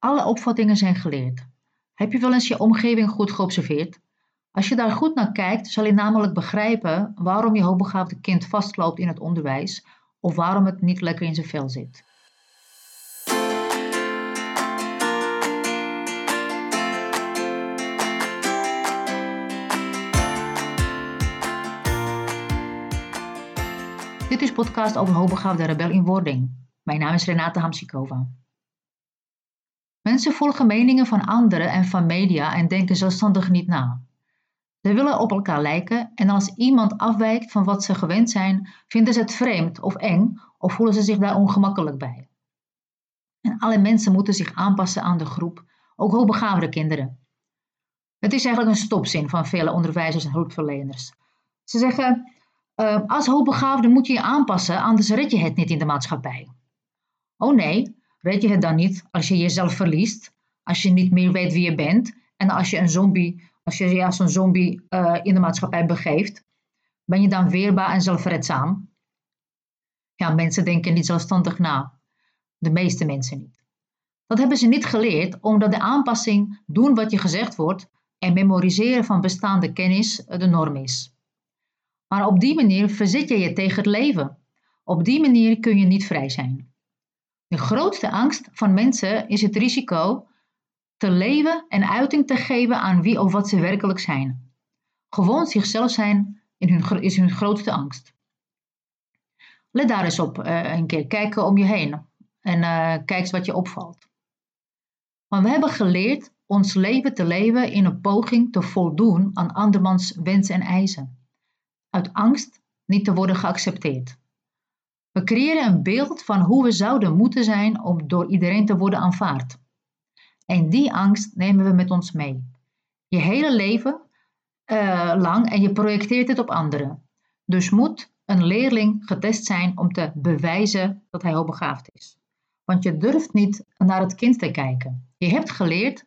Alle opvattingen zijn geleerd. Heb je wel eens je omgeving goed geobserveerd? Als je daar goed naar kijkt, zal je namelijk begrijpen waarom je hoogbegaafde kind vastloopt in het onderwijs of waarom het niet lekker in zijn vel zit. Dit is podcast over hoogbegaafde rebel in wording. Mijn naam is Renate Hamsikova. Mensen volgen meningen van anderen en van media en denken zelfstandig niet na. Ze willen op elkaar lijken en als iemand afwijkt van wat ze gewend zijn, vinden ze het vreemd of eng of voelen ze zich daar ongemakkelijk bij. En alle mensen moeten zich aanpassen aan de groep, ook hoogbegaafde kinderen. Het is eigenlijk een stopzin van vele onderwijzers en hulpverleners. Ze zeggen, uh, als hoogbegaafde moet je je aanpassen, anders red je het niet in de maatschappij. Oh nee, red je het dan niet als je jezelf verliest, als je niet meer weet wie je bent en als je een zombie, als je als een zombie uh, in de maatschappij begeeft, ben je dan weerbaar en zelfredzaam? Ja, mensen denken niet zelfstandig na. De meeste mensen niet. Dat hebben ze niet geleerd omdat de aanpassing, doen wat je gezegd wordt en memoriseren van bestaande kennis de norm is. Maar op die manier verzet je je tegen het leven. Op die manier kun je niet vrij zijn. De grootste angst van mensen is het risico te leven en uiting te geven aan wie of wat ze werkelijk zijn. Gewoon zichzelf zijn is hun grootste angst. Let daar eens op uh, een keer. Kijken om je heen. En uh, kijk eens wat je opvalt. Maar we hebben geleerd ons leven te leven in een poging te voldoen aan andermans wensen en eisen. Uit angst niet te worden geaccepteerd. We creëren een beeld van hoe we zouden moeten zijn om door iedereen te worden aanvaard. En die angst nemen we met ons mee. Je hele leven uh, lang en je projecteert het op anderen. Dus moet een leerling getest zijn om te bewijzen dat hij hoogbegaafd is. Want je durft niet naar het kind te kijken. Je hebt geleerd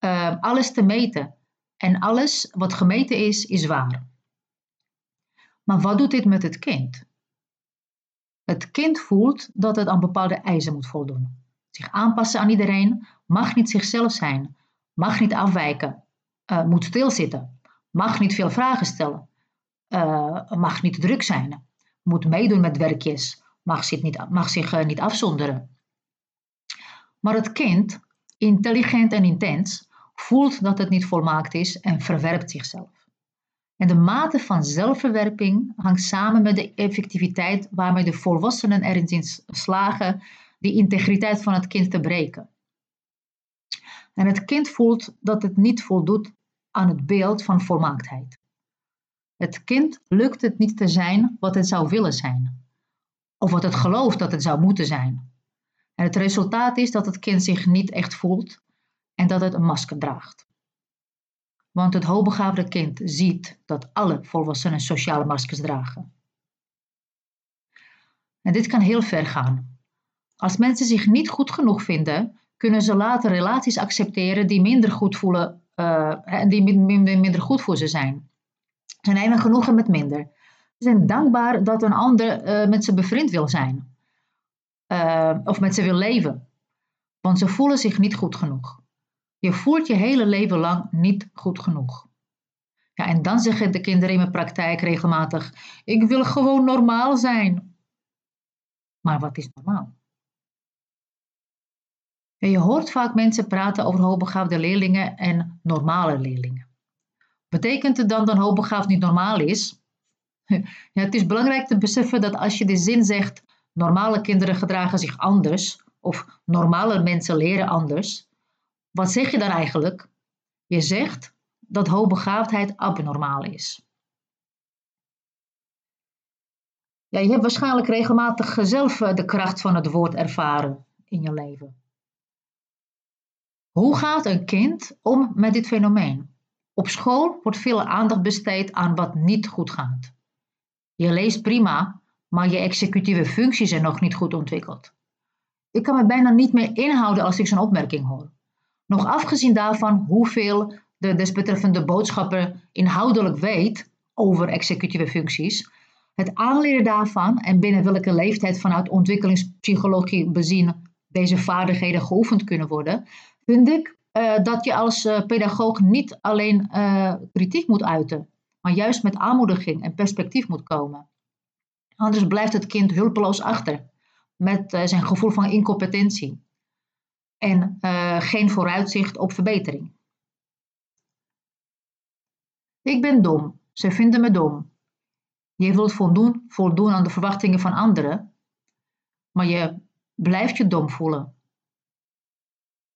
uh, alles te meten. En alles wat gemeten is, is waar. Maar wat doet dit met het kind? Het kind voelt dat het aan bepaalde eisen moet voldoen. Zich aanpassen aan iedereen, mag niet zichzelf zijn, mag niet afwijken, uh, moet stilzitten, mag niet veel vragen stellen, uh, mag niet druk zijn, moet meedoen met werkjes, mag zich niet, mag zich, uh, niet afzonderen. Maar het kind, intelligent en intens, voelt dat het niet volmaakt is en verwerpt zichzelf. En de mate van zelfverwerping hangt samen met de effectiviteit waarmee de volwassenen erin slagen die integriteit van het kind te breken. En het kind voelt dat het niet voldoet aan het beeld van volmaaktheid. Het kind lukt het niet te zijn wat het zou willen zijn, of wat het gelooft dat het zou moeten zijn. En het resultaat is dat het kind zich niet echt voelt en dat het een masker draagt. Want het hoogbegaafde kind ziet dat alle volwassenen sociale maskers dragen. En dit kan heel ver gaan. Als mensen zich niet goed genoeg vinden, kunnen ze later relaties accepteren die minder goed voelen, uh, die minder goed voor ze zijn. Ze nemen genoegen met minder. Ze zijn dankbaar dat een ander uh, met ze bevriend wil zijn. Uh, of met ze wil leven. Want ze voelen zich niet goed genoeg. Je voelt je hele leven lang niet goed genoeg. Ja, en dan zeggen de kinderen in mijn praktijk regelmatig: Ik wil gewoon normaal zijn. Maar wat is normaal? Je hoort vaak mensen praten over hoogbegaafde leerlingen en normale leerlingen. Betekent het dan dat hoogbegaafd niet normaal is? Ja, het is belangrijk te beseffen dat als je de zin zegt: normale kinderen gedragen zich anders of normale mensen leren anders, wat zeg je dan eigenlijk? Je zegt dat hoogbegaafdheid abnormaal is. Ja, je hebt waarschijnlijk regelmatig zelf eh, de kracht van het woord ervaren in je leven. Hoe gaat een kind om met dit fenomeen? Op school wordt veel aandacht besteed aan wat niet goed gaat. Je leest prima, maar je executieve functies zijn nog niet goed ontwikkeld. Ik kan me bijna niet meer inhouden als ik zo'n opmerking hoor. Nog afgezien daarvan hoeveel de desbetreffende boodschapper inhoudelijk weet over executieve functies, het aanleren daarvan en binnen welke leeftijd vanuit ontwikkelingspsychologie bezien deze vaardigheden geoefend kunnen worden, vind ik uh, dat je als uh, pedagoog niet alleen uh, kritiek moet uiten, maar juist met aanmoediging en perspectief moet komen. Anders blijft het kind hulpeloos achter met zijn gevoel van incompetentie en geen vooruitzicht op verbetering. Ik ben dom, ze vinden me dom. Je wilt voldoen, voldoen aan de verwachtingen van anderen, maar je blijft je dom voelen.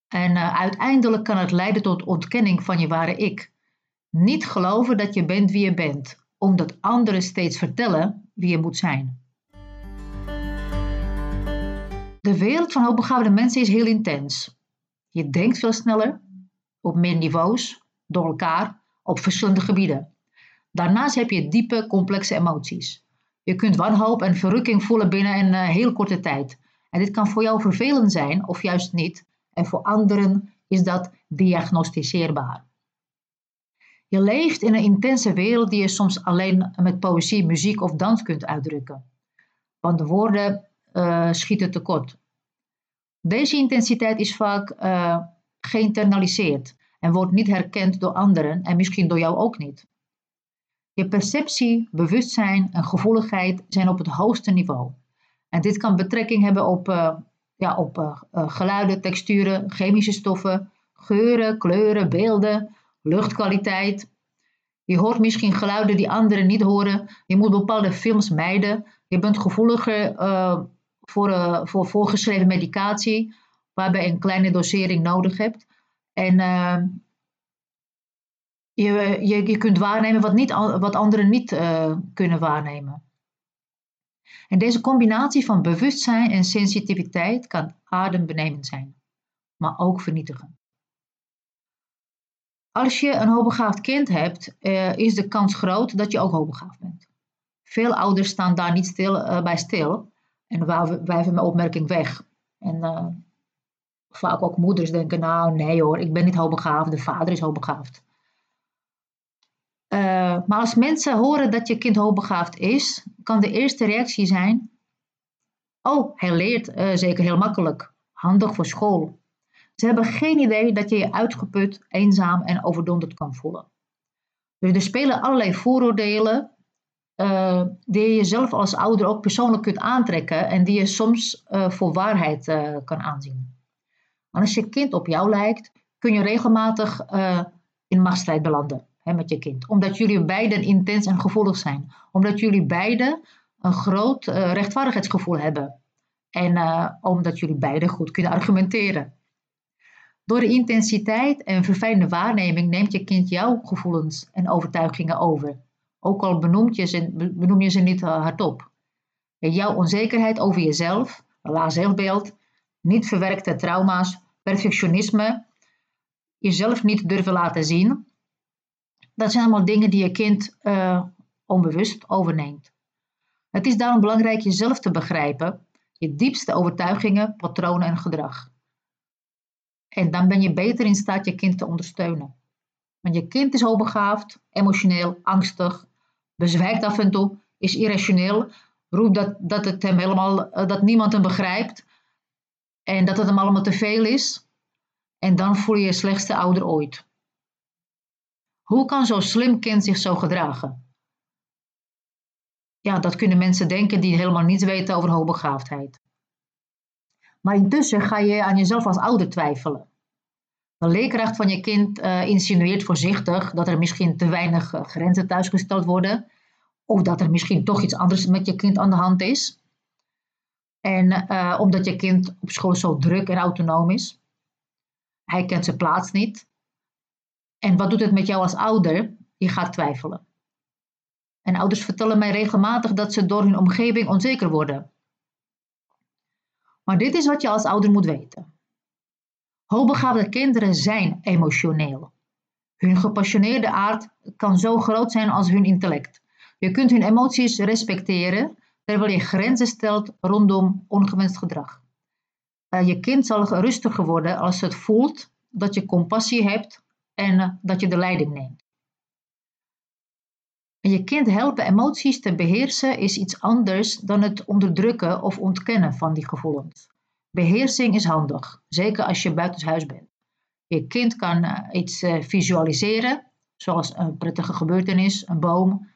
En uh, uiteindelijk kan het leiden tot ontkenning van je ware ik. Niet geloven dat je bent wie je bent, omdat anderen steeds vertellen wie je moet zijn. De wereld van hoogbegaafde mensen is heel intens. Je denkt veel sneller, op meer niveaus, door elkaar, op verschillende gebieden. Daarnaast heb je diepe, complexe emoties. Je kunt wanhoop en verrukking voelen binnen een uh, heel korte tijd. En dit kan voor jou vervelend zijn of juist niet. En voor anderen is dat diagnosticeerbaar. Je leeft in een intense wereld die je soms alleen met poëzie, muziek of dans kunt uitdrukken. Want de woorden uh, schieten tekort. Deze intensiteit is vaak uh, geïnternaliseerd en wordt niet herkend door anderen en misschien door jou ook niet. Je perceptie, bewustzijn en gevoeligheid zijn op het hoogste niveau. En dit kan betrekking hebben op, uh, ja, op geluiden, texturen, chemische stoffen, geuren, kleuren, beelden, luchtkwaliteit. Je hoort misschien geluiden die anderen niet horen. Je moet bepaalde films mijden. Je bent gevoeliger voor, voor voorgeschreven medicatie, waarbij je een kleine dosering nodig hebt. En je, je, je kunt waarnemen wat, niet, wat anderen niet uh, kunnen waarnemen. En deze combinatie van bewustzijn en sensitiviteit kan adembenemend zijn, maar ook vernietigen. Als je een hoogbegaafd kind hebt, uh, is de kans groot dat je ook hoogbegaafd bent. Veel ouders staan daar niet stil, uh, bij stil en wijven mijn opmerking weg. En vaak ook moeders denken, nou nee hoor, ik ben niet hoogbegaafd, de vader is hoogbegaafd. Uh, maar als mensen horen dat je kind hoogbegaafd is, kan de eerste reactie zijn: Oh, hij leert uh, zeker heel makkelijk, handig voor school. Ze hebben geen idee dat je je uitgeput, eenzaam en overdonderd kan voelen. Dus er spelen allerlei vooroordelen uh, die je zelf als ouder ook persoonlijk kunt aantrekken en die je soms voor waarheid kan aanzien. Als je kind op jou lijkt, kun je regelmatig in machtsstrijd belanden hè, met je kind. Omdat jullie beiden intens en gevoelig zijn. Omdat jullie beiden een groot rechtvaardigheidsgevoel hebben. En omdat jullie beiden goed kunnen argumenteren. Door de intensiteit en verfijnde waarneming neemt je kind jouw gevoelens en overtuigingen over. Ook al benoem je ze, benoem je ze niet uh, hardop. Jouw onzekerheid over jezelf, een laag zelfbeeld, niet verwerkte trauma's, perfectionisme, jezelf niet durven laten zien, dat zijn allemaal dingen die je kind uh, onbewust overneemt. Het is daarom belangrijk jezelf te begrijpen, je diepste overtuigingen, patronen en gedrag. En dan ben je beter in staat je kind te ondersteunen. Want je kind is hoogbegaafd, emotioneel, angstig, bezwijkt af en toe, is irrationeel, roept dat, dat, het hem helemaal, eh, dat niemand hem begrijpt en dat het hem allemaal te veel is. En dan voel je je slechtste ouder ooit. Hoe kan zo'n slim kind zich zo gedragen? Ja, dat kunnen mensen denken die helemaal niets weten over hoogbegaafdheid. Maar intussen ga je aan jezelf als ouder twijfelen. De leerkracht van je kind uh, insinueert voorzichtig dat er misschien te weinig uh, grenzen thuisgesteld worden. Of dat er misschien toch iets anders met je kind aan de hand is. En uh, omdat je kind op school zo druk en autonoom is. Hij kent zijn plaats niet. En wat doet het met jou als ouder? Je gaat twijfelen. En ouders vertellen mij regelmatig dat ze door hun omgeving onzeker worden. Maar dit is wat je als ouder moet weten. Hoogbegaafde kinderen zijn emotioneel. Hun gepassioneerde aard kan zo groot zijn als hun intellect. Je kunt hun emoties respecteren terwijl je grenzen stelt rondom ongewenst gedrag. Uh, je kind zal rustiger worden als het voelt dat je compassie hebt en eh, dat je de leiding neemt. Je kind helpen emoties te beheersen is iets anders dan het onderdrukken of ontkennen van die gevoelens. Beheersing is handig, zeker als je buitenshuis bent. Je kind kan eh, iets eh, visualiseren, zoals een prettige gebeurtenis, een boom,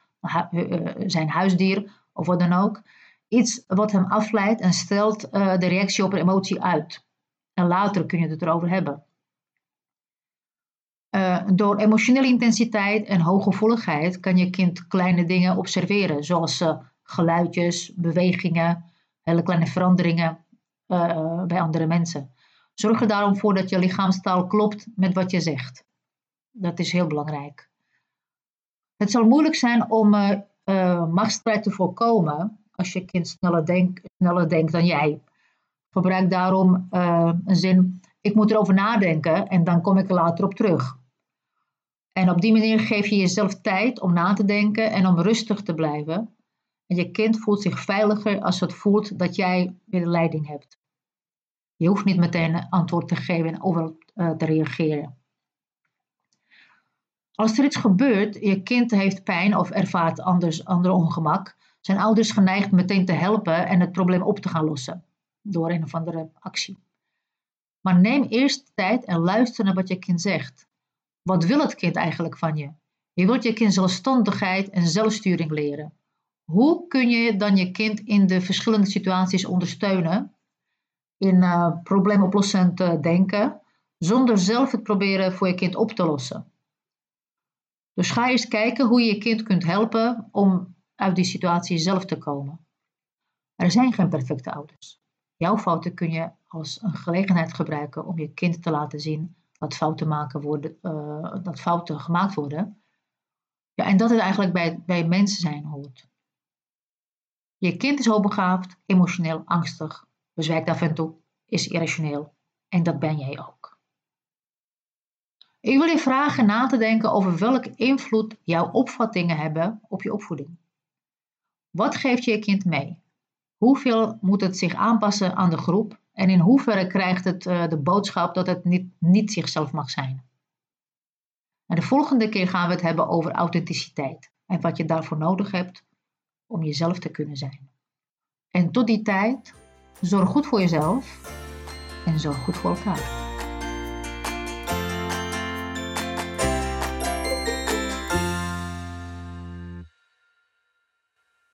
zijn huisdier of wat dan ook. Iets wat hem afleidt en stelt de reactie op een emotie uit. En later kun je het erover hebben. Door emotionele intensiteit en hooggevoeligheid kan je kind kleine dingen observeren, zoals geluidjes, bewegingen, hele kleine veranderingen uh, bij andere mensen. Zorg er daarom voor dat je lichaamstaal klopt met wat je zegt. Dat is heel belangrijk. Het zal moeilijk zijn om machtsstrijd te voorkomen als je kind sneller, denk, sneller denkt dan jij. Gebruik daarom een zin: ik moet erover nadenken en dan kom ik er later op terug. En op die manier geef je jezelf tijd om na te denken en om rustig te blijven. En je kind voelt zich veiliger als het voelt dat jij weer de leiding hebt. Je hoeft niet meteen een antwoord te geven en overal uh, te reageren. Als er iets gebeurt, je kind heeft pijn of ervaart anders, ander ongemak, zijn ouders geneigd meteen te helpen en het probleem op te gaan lossen door een of andere actie. Maar neem eerst tijd en luister naar wat je kind zegt. Wat wil het kind eigenlijk van je? Je wilt je kind zelfstandigheid en zelfsturing leren. Hoe kun je dan je kind in de verschillende situaties ondersteunen? In uh, probleemoplossend uh, denken, zonder zelf het proberen voor je kind op te lossen. Dus ga eens kijken hoe je je kind kunt helpen om uit die situatie zelf te komen. Er zijn geen perfecte ouders. Jouw fouten kun je als een gelegenheid gebruiken om je kind te laten zien dat fouten, maken worden, uh, dat fouten gemaakt worden. Ja, en dat het eigenlijk bij, bij mensen zijn hoort. Je kind is hoogbegaafd, emotioneel, angstig, bezwijkt af en toe, is irrationeel. En dat ben jij ook. Ik wil je vragen na te denken over welke invloed jouw opvattingen hebben op je opvoeding. Wat geeft je kind mee? Hoeveel moet het zich aanpassen aan de groep en in hoeverre krijgt het uh, de boodschap dat het niet, niet zichzelf mag zijn? En de volgende keer gaan we het hebben over authenticiteit en wat je daarvoor nodig hebt om jezelf te kunnen zijn. En tot die tijd, zorg goed voor jezelf en zorg goed voor elkaar.